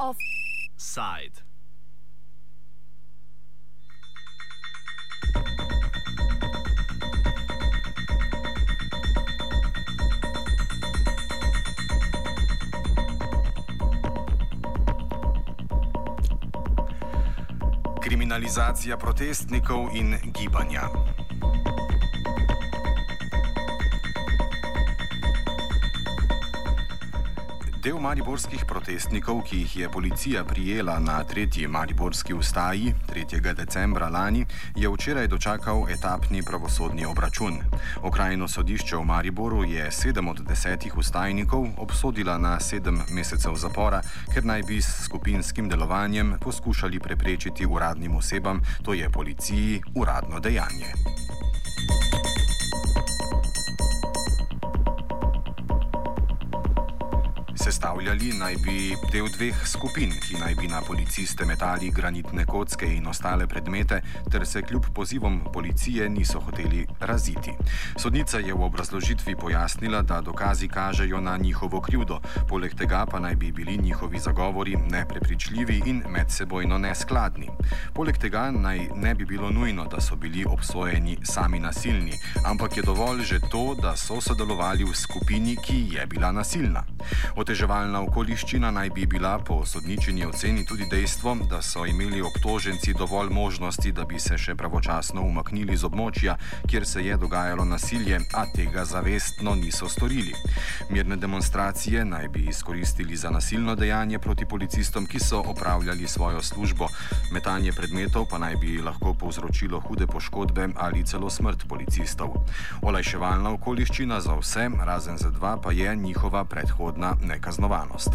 Offside. Kriminalizacija protestnikov in gibanja. Del mariborskih protestnikov, ki jih je policija prijela na 3. mariborski ustaji 3. decembra lani, je včeraj dočakal etapni pravosodni obračun. Okrajno sodišče v Mariboru je sedem od desetih ustajnikov obsodila na sedem mesecev zapora, ker naj bi s skupinskim delovanjem poskušali preprečiti uradnim osebam, to je policiji, uradno dejanje. Sestavljali naj bi del dveh skupin, ki naj bi na policiste metali granitne kocke in ostale predmete, ter se kljub pozivom policije niso hoteli raziti. Sodnica je v obrazložitvi pojasnila, da dokazi kažejo na njihovo krivdo, poleg tega pa naj bi bili njihovi zagovori neprepričljivi in medsebojno neskladni. Poleg tega naj ne bi bilo nujno, da so bili obsojeni sami nasilni, ampak je dovolj že to, da so sodelovali v skupini, ki je bila nasilna. Oteževalna okoliščina naj bi bila po sodničini oceni tudi dejstvo, da so imeli obtoženci dovolj možnosti, da bi se še pravočasno umaknili z območja, kjer se je dogajalo nasilje, a tega zavestno niso storili. Mirne demonstracije naj bi izkoristili za nasilno dejanje proti policistom, ki so opravljali svojo službo. Metanje predmetov pa naj bi lahko povzročilo hude poškodbe ali celo smrt policistov. Olajševalna okoliščina za vse, razen za dva, pa je njihova predhodna nekaznovanost.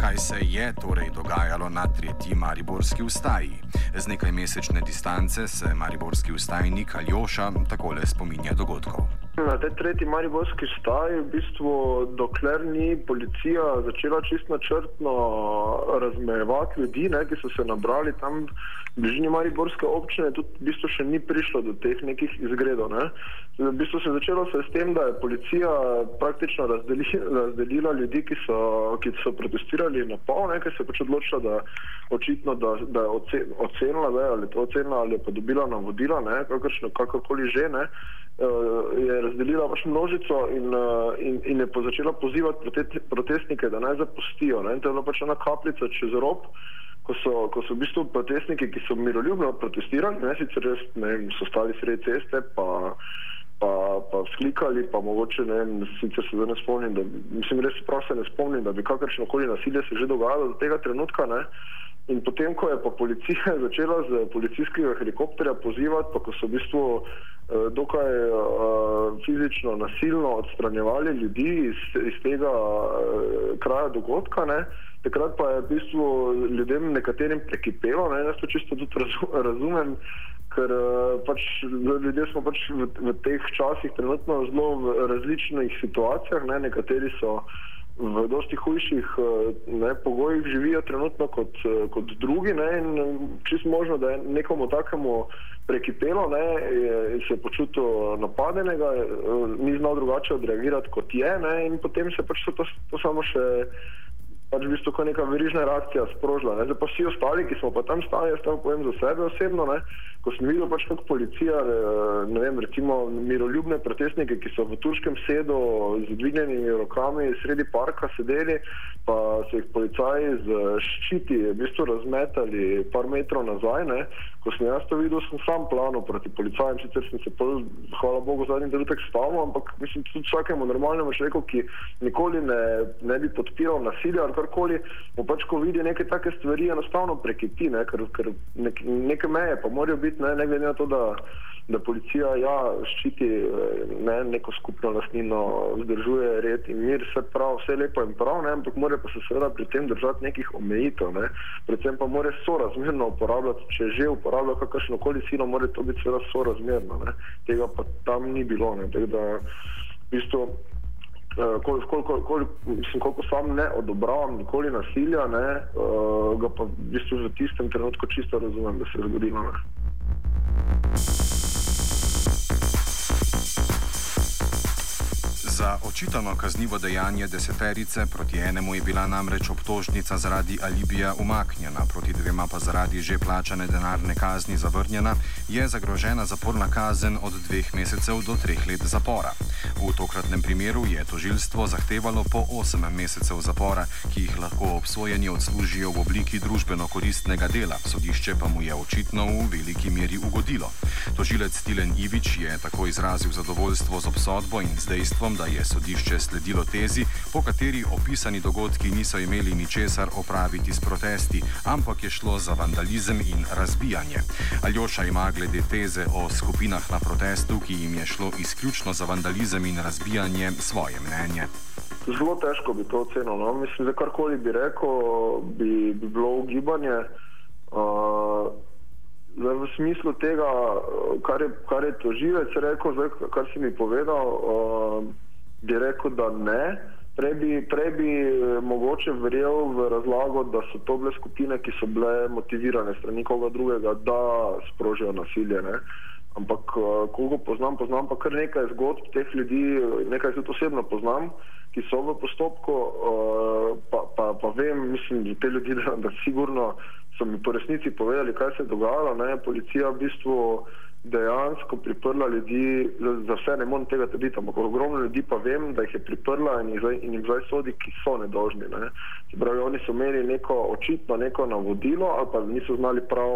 Kaj se je torej dogajalo na tretji mariborski ustaji? Z nekaj mesečne distance se mariborski ustajnik Aljoša takole spominja dogodkov. Na tej tretji mariborski staji, v bistvu, dokler ni policija začela čist načrtno razmejevati ljudi, ne, ki so se nabrali tam v bližini mariborske občine, tudi v bistvu še ni prišlo do teh nekih izgredov. Ne. V bistvu se je začelo se s tem, da je policija praktično razdeli, razdelila ljudi, ki so, ki so protestirali na pol, ne, ker se je pač odločila, da očitno, da, da je ocenila, da je ali to ocenila ali pa dobila navodila, kakršno, kakorkoli že, ne, je razdelila pač množico in, in, in je začela pozivati protestnike, da naj zapustijo. Ne, to je bila pač ena kapljica čez rob ko so, ko so v bistvu protestniki, ki so miroljubno protestirali, ne sicer res, ne vem, so stali sredi ceste, pa, pa, pa vzklikali, pa mogoče ne vem, sicer se zdaj ne spomnim, da, mislim, res prav se ne spomnim, da bi kakršno koli nasilje se že dogajalo do tega trenutka, ne. In potem, ko je pa policija začela z policijskega helikopterja pozivati, pa ko so v bistvu eh, dokaj uh, fizično nasilno odstranjevali ljudi iz, iz tega uh, kraja dogodka, ne, takrat pa je v bistvu ljudem nekaterim prekipelo, ne, jaz to čisto tudi razumem, ker eh, pač ljudje smo pač v, v teh časih trenutno zelo v različnih situacijah, ne, nekateri so v dosti hujših eh, ne, pogojih živijo trenutno kot, eh, kot drugi ne, in čisto možno, da je nekomu takemu prekipelo, ne, je, se je počutil napadenega, ni znal drugače odreagirati kot je ne, in potem se pač to, to samo še pač v bistvu neka verižna reakcija sprožila. Ne. Zdaj pa vsi ostali, ki smo pa tam stali, jaz tam povem za sebe osebno, ne, ko sem videl pač kako policija, eh, ne vem, recimo miroljubne protestnike, ki so v turškem sedu z dvignjenimi rokami sredi parka sedeli, pa so jih policaji z ščiti v bistvu razmetali par metrov nazaj, ne. Ko sem jaz to videl, sem sam planil proti policajem, sicer sem se pol, hvala Bogu, zadnji trenutek stavil, ampak mislim, tudi vsakemu normalnemu človeku, ki nikoli ne, ne bi podpiral nasilja ali karkoli, mu pač, ko vidi neke take stvari, enostavno prekiti, ne, ker, ker nek, neke meje pa morajo biti ne, ne glede na to, da, da policija ja, ščiti ne, neko skupno lastnino, vzdržuje red in mir, vse prav, vse lepo in prav, ne, ampak mora pa se seveda pri tem držati nekih omejitev. Ne. Predvsem pa mora sorazmerno uporabljati, če že uporablja kakršno koli silo, mora to biti seveda sorazmerno. Ne. Tega pa tam ni bilo. Ne. Tako da v bistvu koliko, koliko, koliko, mislim, koliko sam ne odobravam nikoli nasilja, ne, uh, ga pa v bistvu v tistem trenutku čisto razumem, da se je zgodilo. Ne. Za očitano kaznivo dejanje deseterice proti enemu je bila namreč obtožnica zaradi alibija umaknjena, proti dvema pa zaradi že plačane denarne kazni zavrnjena, je zagrožena zaporna kazen od dveh mesecev do treh let zapora. V tokratnem primeru je tožilstvo zahtevalo po osem mesecev zapora, ki jih lahko obsojeni odslužijo v obliki družbeno koristnega dela, sodišče pa mu je očitno v veliki meri ugodilo. Tožilec Tilen Ivič je tako izrazil zadovoljstvo z obsodbo in z dejstvom, da je sodišče sledilo tezi, po kateri opisani dogodki niso imeli ničesar opraviti s protesti, ampak je šlo za vandalizem in razbijanje. Aljoša ima glede teze o skupinah na protestu, ki jim je šlo izključno za vandalizem in razbijanje, svoje mnenje. Zelo težko bi to ocenil. No? Mislim, da karkoli bi rekel, bi, bi bilo ugibanje. Uh, v smislu tega, kar je, kar je tožilec rekel, zdaj, kar si mi povedal. Uh, bi rekel, da ne. Prej bi, prej bi eh, mogoče verjel v razlago, da so to bile skupine, ki so bile motivirane strani koga drugega, da sprožijo nasilje. Ne? Ampak, eh, koliko poznam, poznam pa kar nekaj zgodb teh ljudi, nekaj tudi osebno poznam, ki so v postopku, eh, pa, pa, pa vem, mislim, da te ljudi, da, da sigurno so mi po resnici povedali, kaj se je dogajalo. Ne? Policija v bistvu dejansko priprla ljudi, za, vse ne morem tega trditi, ampak ogromno ljudi pa vem, da jih je priprla in, jih zdaj, in jim zdaj sodi, ki so nedožni. Ne. Pravi, oni so imeli neko očitno neko navodilo ali pa niso znali prav,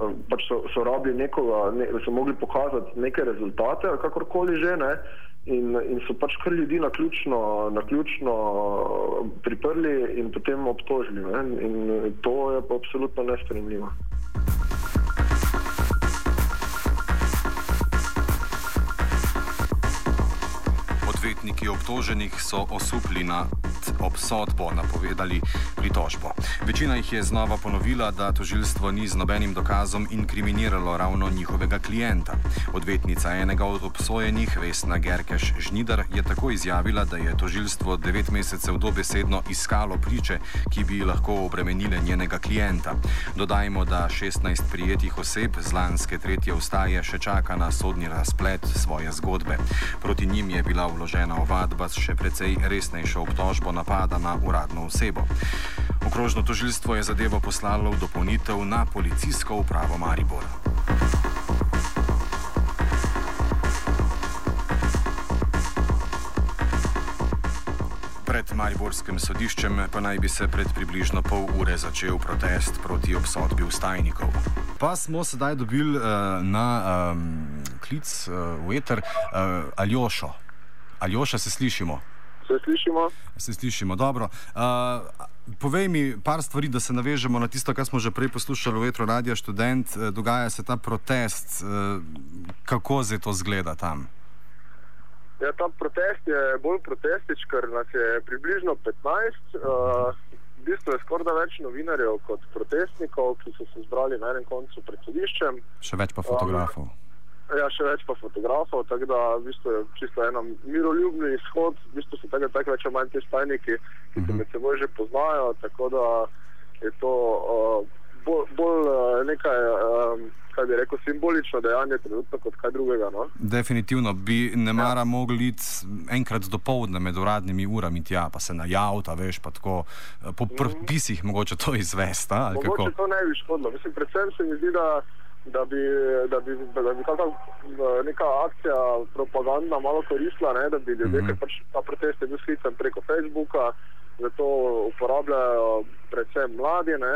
eh, pač so, so rabili nekoga, ne, so mogli pokazati neke rezultate ali kakorkoli že ne. In, in so pač kar ljudi na ključno, na ključno priprli in potem obtožili. Ne? In to je pa absolutno nespremljivo. Odvetniki obtoženih so osupli nad obsodbo napovedali pritožbo. Večina jih je znova ponovila, da tožilstvo ni z nobenim dokazom inkriminiralo ravno njihovega klienta. Odvetnica enega od obsojenih, Vesna Gerkeš Žnidar, je tako izjavila, da je tožilstvo devet mesecev dobesedno iskalo priče, ki bi lahko obremenile njenega klienta. Dodajmo, da 16 prijetih oseb z lanske tretje ustaje še čaka na sodni razplet svoje zgodbe. Proti njim je bila vložena ovadba s še precej resnejšo obtožbo napada na uradno osebo. Okrožno tožilstvo je zadevo poslalo v dopolnitev na policijsko upravo Maribor. Pred Mariborskim sodiščem pa naj bi se pred približno pol ure začel protest proti obsodbi ustajnikov. Pa smo sedaj dobili uh, na um, klic uh, v eter uh, Aljošo. Aljoša, se slišimo? Se slišimo? Se slišimo, dobro. Uh, povej mi par stvari, da se navežemo na tisto, kar smo že prej poslušali v Vetro Radio Student. Dogaja se ta protest. Uh, kako se to zgleda tam? Ja, ta protest je bolj protestič, ker nas je približno 15. Uh, v bistvu je skoraj več novinarjev kot protestnikov, ki so se zbrali na enem koncu pred sodiščem. Še več pa fotografov. Um, Ja, še več pa fotografov, tako da v bistvu je čisto eno miroljubni izhod, v bistvu so tako tako več manj ti stajniki, ki se mhm. med seboj že poznajo, tako da je to uh, bolj, bolj nekaj, um, kaj bi rekel, simbolično dejanje trenutno kot kaj drugega. No? Definitivno bi ne mara ja. mogli iti enkrat do povdne med uradnimi urami tja, pa se najavta, veš, pa tako po mhm. propisih mm. mogoče to izvesta. Mogoče kako? to ne bi škodilo. Mislim, predvsem se mi zdi, da da bi, da bi, da bi kaka, neka akcija propagandna malo koristila, ne, da bi ljudje, mm -hmm. ker pač ta protest je bil sklican preko Facebooka, zato uporabljajo predvsem mladi, ne,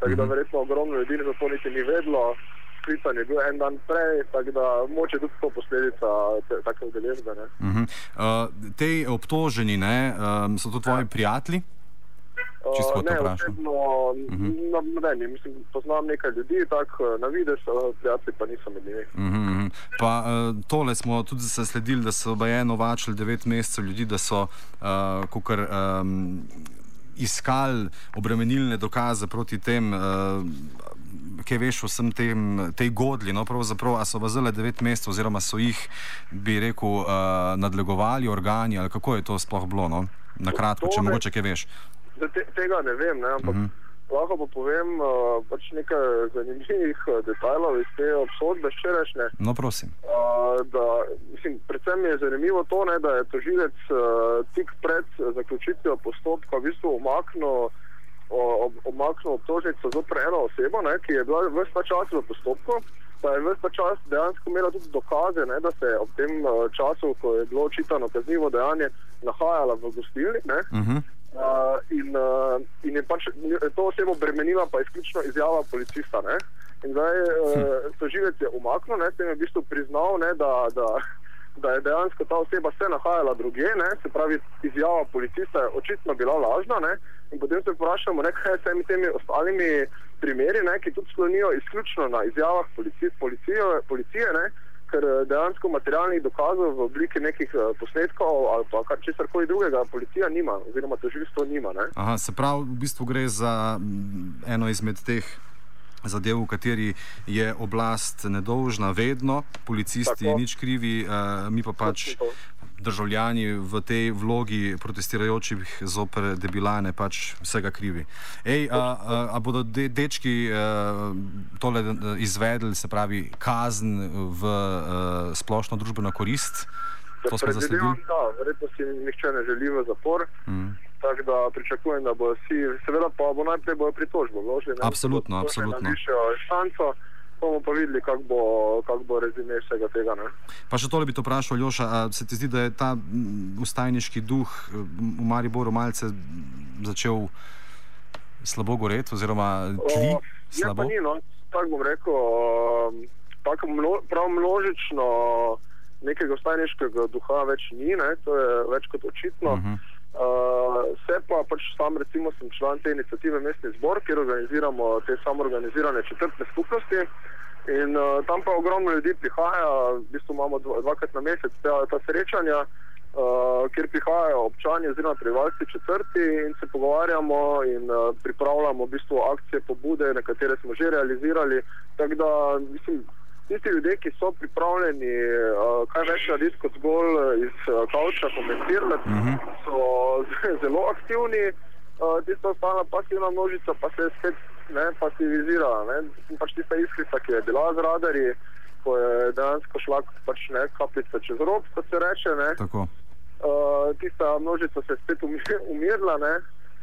tako da mhm. verjetno ogromno ljudi za to niti ni vedlo. Sklican je bil en dan prej, tako da moče tudi to posledica te, take udeležbe. Uh -huh. uh, te obtoženi ne, um, so to tvoji ja. prijatelji? Čisto ne, osebno, uh -huh. na, na mislim, poznam nekaj ljudi, tako na videz, prijatelji pa niso med njimi. Uh mhm, -huh. Pa uh, tole smo tudi se sledili, da so eno vačili devet mesecev ljudi, da so uh, kukar, um, iskali obremenilne dokaze proti tem. Uh, Kaj veš o vsem tem, tej godli, no, pravzaprav, so vazele devet mesecev, oziroma so jih, bi rekel, uh, nadlegovali organi, ali kako je to sploh bilo, no? na kratko, če mogoče kaj veš. Te, tega ne vem, ne, ampak uh -huh. lahko pa povem uh, pač nekaj zanimivih uh, detajlov iz te obsodbe včerajšnje. No, prosim. Uh, da, mislim, predvsem je zanimivo to, ne, da je tožilec uh, tik pred zaključitvijo postopka v bistvu omaknil omaknil obtožnico zopr eno osebo, ne, ki je bila vse ta čas v postopku, pa je vse ta čas dejansko imela tudi dokaze, ne, da se je ob tem času, ko je bilo očitano kaznivo dejanje, nahajala v gostilni. Uh -huh. Uh, in, uh, in je pač to osebo bremenila, pa izključno izjava policista. Ne? In zdaj uh, tožilec je umaknil, s tem je v bistvu priznal, ne, da, da, da je dejansko ta oseba se nahajala druge, ne? se pravi, izjava policista je očitno bila lažna. Ne? In potem se vprašamo, ne, kaj je s temi, temi ostalimi primeri, ne, ki tudi slonijo izključno na izjavah policije. policije, policije ker eh, dejansko materialnih dokazov v obliki nekih eh, posnetkov ali pa kar česar koli drugega policija nima, oziroma tožilstvo nima. Aha, se pravi, v bistvu gre za mm, eno izmed teh. Zadev, v kateri je oblast nedolžna, vedno, policisti Tako. nič krivi, uh, mi pa pač državljani v tej vlogi protestirajočih zoper debilane pač vsega krivi. Ej, a, a, a bodo de, dečki a, tole izvedli, se pravi, kazen v a, splošno družbeno korist? To smo zasledili. Da, verjetno si nihče ne želi v zapor. Mm. Tako da pričakujem, da bo vsi, seveda pa bo najprej bojo pritožbo vložili. Absolutno, absolutno. Na višjo instanco bomo pa videli, kako bo, kak bo rezime vsega tega. Ne. Pa še tole bi to vprašal, Ljoša, ali se ti zdi, da je ta ustajniški duh v Mariboru malce začel slabo goreti, oziroma tli? O, slabo? Ni, no. Tako bom rekel, tako mno, prav množično nekega ustajniškega duha več ni, ne. to je več kot očitno. Uh -huh. Uh, se pa pač sam, recimo, sem član te inicijative Mestni zbor, kjer organiziramo te samoorganizirane četrtne skupnosti. In uh, tam pa ogromno ljudi prihaja, v bistvu imamo dva, dvakrat na mesec ta, ta srečanja, uh, kjer prihajajo občani oziroma prebivalci četrti in se pogovarjamo in uh, pripravljamo v bistvu akcije, pobude, na katere smo že realizirali. Tako da, mislim, tisti ljudje, ki so pripravljeni uh, kaj več narediti kot zgolj uh, iz uh, kavča komentirati, uh mhm. -huh. so zelo aktivni, uh, tista ostala pasivna množica pa se spet ne, pasivizirala. Ne. Pač tista iskrica, ki je bila z radarji, ko je dejansko šla pač ne kapljica čez rob, kot se reče. Uh, tista množica se je spet umirila. Ne.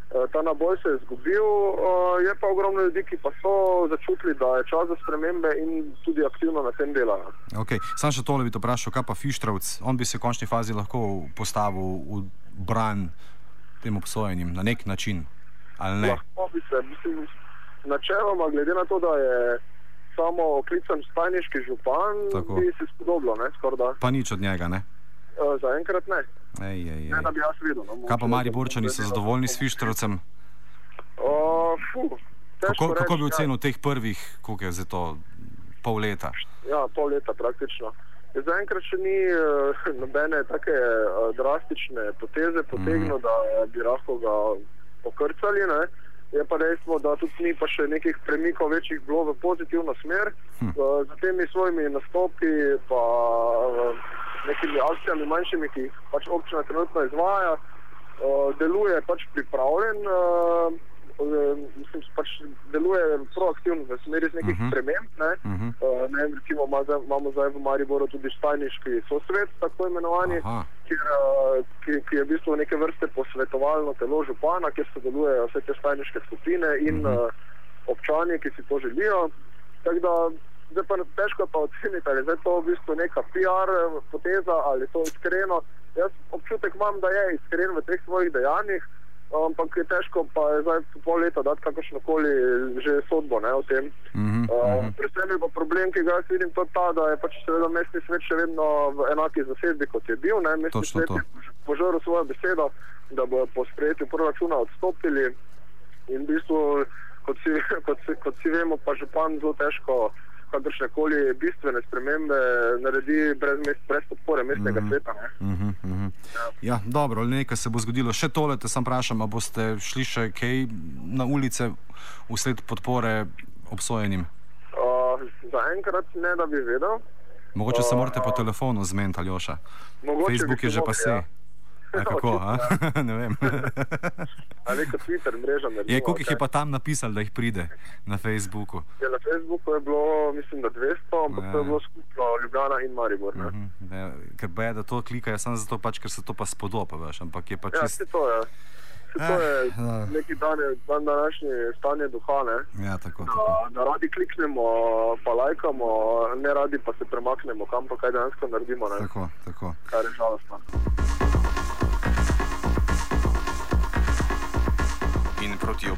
Eh, ta naboj se je izgubil, eh, je pa ogromno ljudi, ki pa so začutili, da je čas za spremembe in tudi aktivno na tem delajo. Okay. Sam še tole bi to vprašal, kaj pa Fištravc, on bi se v končni fazi lahko postavil v bran tem obsojenim na nek način. Lahko bi se, mislim, načeloma, glede na to, da je samo klican staniški župan, Tako. bi se spodobilo, ne, skorda. Pa nič od njega, ne? Uh, Zaenkrat ne. Ej, ej, ej. Ne, da bi jaz videl. No, Kaj pa Mari Borčani so zadovoljni s Fištrovcem? Uh, kako, kako bi ocenil ja. teh prvih, koliko je za to, pol leta? Ja, pol leta praktično. Zaenkrat še ni uh, nobene take uh, drastične poteze potegnil, mm. da bi lahko ga pokrcali. Ne? Je pa dejstvo, da tudi ni pa še nekih premikov večjih bilo v pozitivno smer. Hm. Uh, z temi svojimi nastopi pa uh, nekimi akcijami manjšimi, ki jih pač občina trenutno izvaja, uh, deluje pač pripravljen, uh, mislim, pač deluje proaktivno v smeri nekih uh -huh. sprememb. Ne? Uh -huh. uh, ne, recimo, imamo zdaj v Mariboru tudi štajniški sosvet, tako imenovani, kjer, uh, ki, ki je v bistvu neke vrste posvetovalno telo župana, kjer sodelujejo vse te štajniške skupine in uh -huh. uh, občani, ki si to želijo. Tak, da, zdaj pa težko pa oceniti, ali je to v bistvu neka PR poteza ali je to iskreno. Jaz občutek imam, da je iskren v teh svojih dejanjih, ampak je težko pa je zdaj po pol leta dati kakršno koli že sodbo ne, o tem. Mm -hmm. uh, predvsem je pa problem, ki ga jaz vidim, to ta, da je pač seveda mestni svet še vedno v enaki zasedbi, kot je bil. Ne. Mestni Točno svet to. je požaril svojo besedo, da bo po sprejetju proračuna odstopili in v bistvu, kot si, kot si, kot si vemo, pa župan zelo težko kakršne koli bistvene spremembe naredi brez, mest, brez podpore mestnega mm -hmm. sveta. Mm -hmm. ja. ja, dobro, nekaj se bo zgodilo. Še tole te sem vprašal, ali boste šli še kaj na ulice usled podpore obsojenim? Uh, Zaenkrat ne, da bi vedel. Mogoče se morate uh, po telefonu zmeniti, ali oša. Facebook je že pa se. Ja. A kako? A? ne vem. Ali kot Twitter, mreža. Je, koliko jih je pa tam napisal, da jih pride na Facebooku? Ja, na Facebooku je bilo, mislim, da 200, ampak ja. to je bilo skupno Ljubljana in Maribor. Uh -huh. ne, ker be, da to klikajo samo zato, pač, ker se to pa spodoba, veš, ampak je pač ja, čist... to. Ja. To je eh, neki dan, dan današnji stanje duha. Ja, tako, da, tako. da radi kliknemo, pa lajkamo, ne radi pa se premaknemo, kam pa kaj dejansko naredimo. Ne? Tako, tako. Kar je žalostno.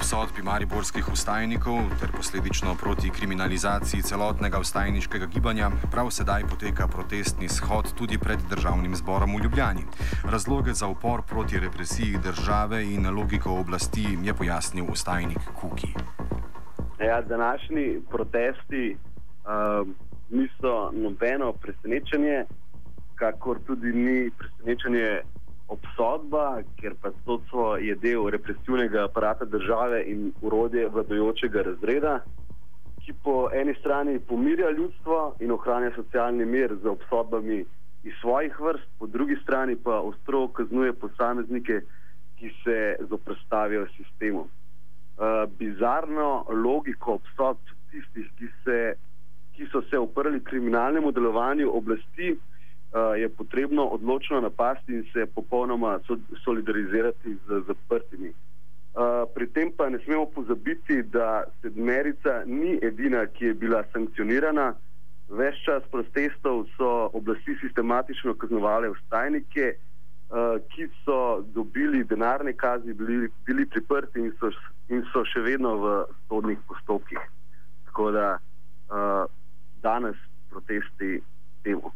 Obsodbi mariborskih ustajnikov ter posledično proti kriminalizaciji celotnega ustajniškega gibanja, prav sedaj poteka protestni shod tudi pred državnim zborom v Ljubljani. Razloge za upor proti represiji države in logiko oblasti je pojasnil ustajnik Kuki. Ja, današnji protesti uh, niso nobeno presenečenje, kakor tudi ni presenečenje obsodba, ker pa sodstvo je del represivnega aparata države in urodje vladajočega razreda, ki po eni strani pomirja ljudstvo in ohranja socialni mir z obsodbami iz svojih vrst, po drugi strani pa ostro kaznuje posameznike, ki se zoprstavijo sistemu. Uh, bizarno logiko obsodb tistih, ki, se, ki so se uprli kriminalnemu delovanju oblasti, uh, je potrebno odločno napasti in se popolnoma solidarizirati z zaprtimi. Uh, pri tem pa ne smemo pozabiti, da sedmerica ni edina, ki je bila sankcionirana. Ves čas protestov so oblasti sistematično kaznovale ustajnike, uh, ki so dobili denarne kazni, bili, bili priprti in so, in so še vedno v sodnih postopkih. Tako da danes protesti temu.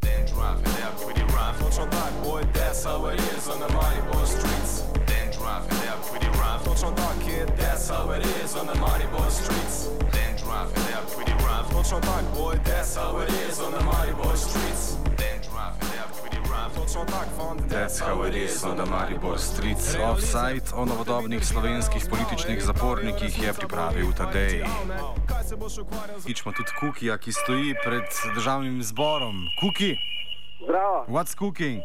Then driving out pretty rough. You talk, boy, that's how it is on the Maribor streets. Then driving out pretty rough. You talk, kid, that's how it is on the Maribor streets. Then driving out pretty rough. You talk, boy, that's how it is on the Maribor streets. Then driving out pretty rough. You talk, fun, that's how it is on the Maribor streets. Offside o novodobnih slovenskih političnih zapornikih je pripravil Tadej. Kičmo tudi Kukija, ki stoji pred državnim zborom. Kuki! Zdravo! What's cooking?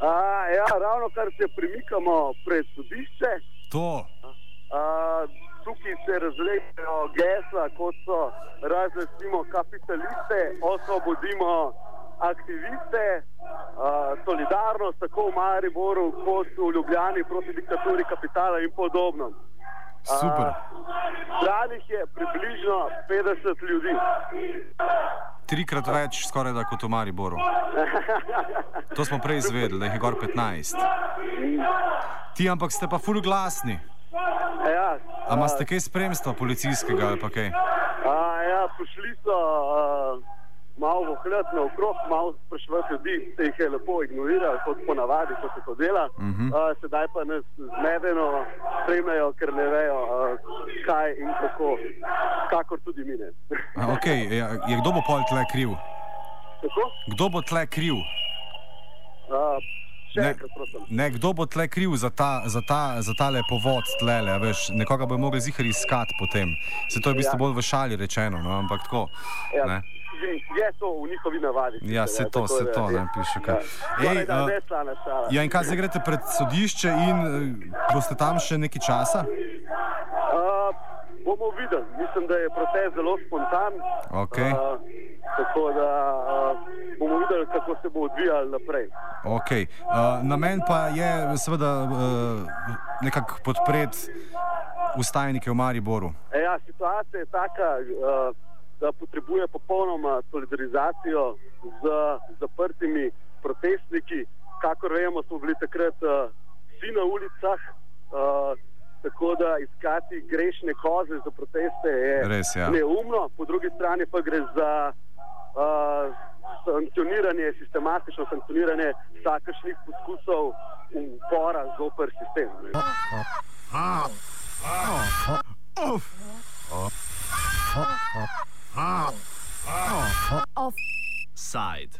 A, ja, ravno kar se premikamo pred sodišče. To. A, tukaj se razlegajo gesla, kot so razlesimo kapitaliste, osvobodimo aktiviste, a, solidarnost tako v Mariboru kot v Ljubljani proti diktaturi kapitala in podobno. Super. Zranih je približno 50 ljudi. Trikrat več, skoraj da kot v Mariboru. To smo prej izvedeli, da jih je gor 15. Ti, ampak ste pa ful glasni. Ja, Ampak ste kaj spremstva policijskega ali pa kaj? a, ja, prišli so a, malo vohljati naokrog, malo spraševati ljudi, se jih je lepo ignorirali, kot ponavadi, ko se to dela. Uh -huh. a, sedaj pa nas zmedeno spremljajo, ker ne vejo, a, kaj in kako, kakor tudi mine. A, okay. je, je kdo bo pol tle kriv? Tako? Kdo bo tle kriv? Še Ne. enkrat. Ne, kdo bo tle kriv za ta, za ta, za ta lepovod tlele, veš, nekoga bo mogli zihar iskati potem. Se to je v bistvu Ja. bolj v šali rečeno, no, ampak tako. Ja, Ne? Je to v njihovi navadi. Ja, sicer, se to, se to, ne, ja. piše kaj. Ja. Ej, da šala. Ja, in kaj zdaj greste pred sodišče in eh, boste tam še nekaj časa? Uh, bomo videli. Mislim, da je protest zelo spontan. Okej. Uh, tako da uh, bomo videli, kako se bo odvijal naprej. Okay. Uh, namen pa je seveda uh, nekako podpreti ustajnike v Mariboru. E, ja, situacija je taka, uh, da potrebuje popolnoma solidarizacijo z zaprtimi protestniki. Kakor vemo, smo bili takrat uh, vsi na ulicah. Uh, Tako da iskati grešne koze za proteste je Res, ja. neumno, po drugi strani pa gre za uh, sankcioniranje, sistematično sankcioniranje vsakršnih poskusov upora zoper sistem. ne. Offside.